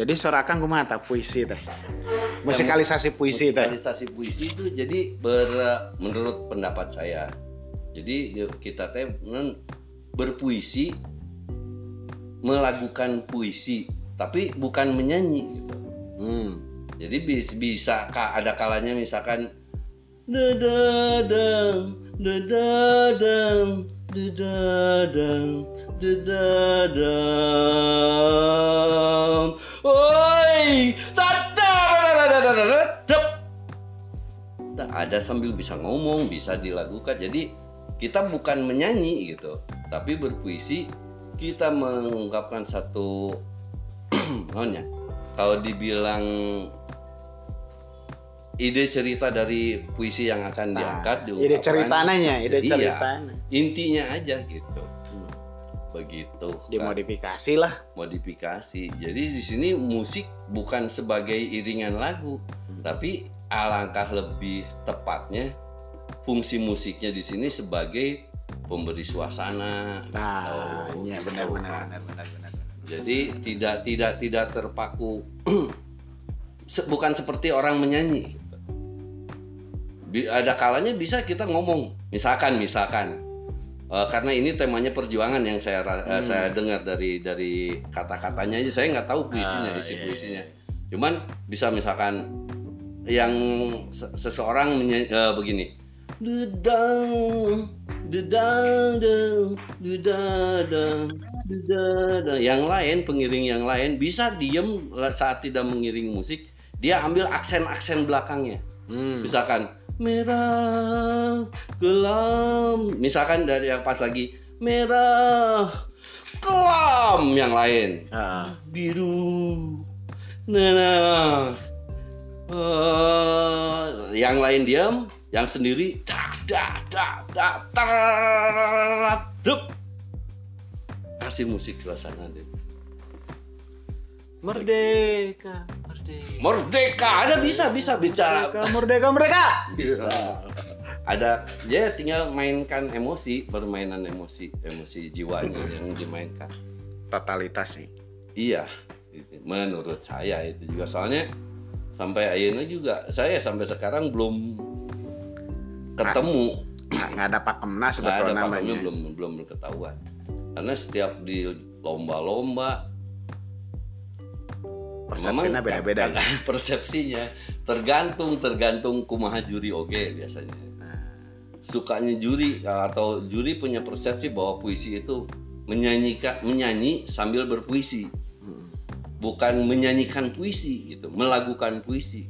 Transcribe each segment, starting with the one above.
Jadi sorakan kumaha tah puisi teh. Musikalisasi puisi teh. musikalisasi puisi itu jadi ber- menurut pendapat saya jadi ya, kita teh berpuisi melakukan puisi tapi bukan menyanyi gitu Hmm. jadi bis- bisa ka- ada kalanya misalkan Woi, tak ada sambil bisa ngomong, bisa dilakukan. Jadi kita bukan menyanyi gitu, tapi berpuisi kita mengungkapkan satu namanya. Kalau dibilang ide cerita dari puisi yang akan diangkat nah, diungkapkan. Ide ceritanya, ide ceritanya. Iya. intinya aja gitu begitu kan Dimodifikasi lah. modifikasi. Jadi di sini musik bukan sebagai iringan lagu, tapi alangkah lebih tepatnya fungsi musiknya di sini sebagai pemberi suasana. Nah, Oh, iya gitu. benar benar benar benar benar. Jadi tidak tidak tidak terpaku bukan seperti orang menyanyi. Ada kalanya bisa kita ngomong, misalkan misalkan eh, karena ini temanya perjuangan yang saya eh, Hmm. saya dengar dari dari kata-katanya aja saya nggak tahu puisinya Ah, isi iya, puisinya. Cuman bisa misalkan yang se- seseorang eh, begini. Dedang, dedang, dedang, dedang, dedang. Yang lain pengiring yang lain bisa diem saat tidak mengiring musik, dia ambil aksen-aksen belakangnya. Hmm. Misalkan merah kelam, misalkan dari yang pas lagi merah kelam. Yang lain Ah. biru nah eh, yang lain diam yang sendiri dak dak dak dak tar, dup. kasih musik suasana deh Merdeka, merdeka. merdeka ada bisa bisa bicara Merdeka, merdeka, merdeka. bisa ada ya tinggal mainkan emosi permainan emosi emosi jiwanya yang dimainkan Totalitas nih. Iya, itu. menurut saya itu juga soalnya sampai akhirnya juga saya sampai sekarang belum ketemu Nggak, ada pakemna nggak ada namanya. belum belum ketahuan karena setiap di lomba-lomba Persepsinya beda-beda. ya. persepsinya tergantung tergantung kumaha juri oke biasanya Nah, sukanya juri atau juri punya persepsi bahwa puisi itu menyanyikan menyanyi sambil berpuisi hmm. bukan menyanyikan puisi gitu melakukan puisi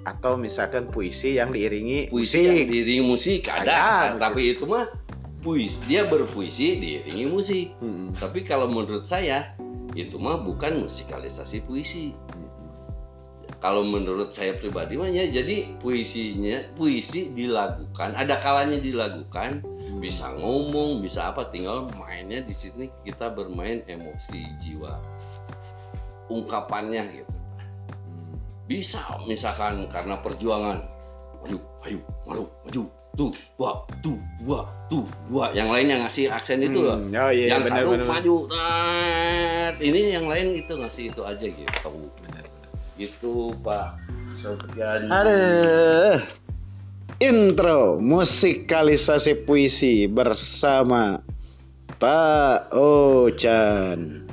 Atau misalkan puisi yang diiringi puisi yang musik. diiringi musik ada, Ada, kan? tapi itu mah puisi dia berpuisi diiringi musik Hmm. tapi kalau menurut saya itu mah bukan musikalisasi puisi. Kalau menurut saya pribadi mah ya jadi puisinya puisi dilakukan ada kalanya dilakukan. Bisa ngomong bisa apa tinggal mainnya di sini kita bermain emosi jiwa. Ungkapannya gitu. Hmm. bisa misalkan karena perjuangan. Ayo ayo maju maju tuh dua tuh dua tuh dua yang lain yang ngasih aksen itu loh Hmm, Oh iya, yang benar, satu benar, maju tat. ini yang lain itu ngasih itu aja gitu benar. gitu pak sekian Aduh. Intro musikalisasi puisi bersama Pak Ocan.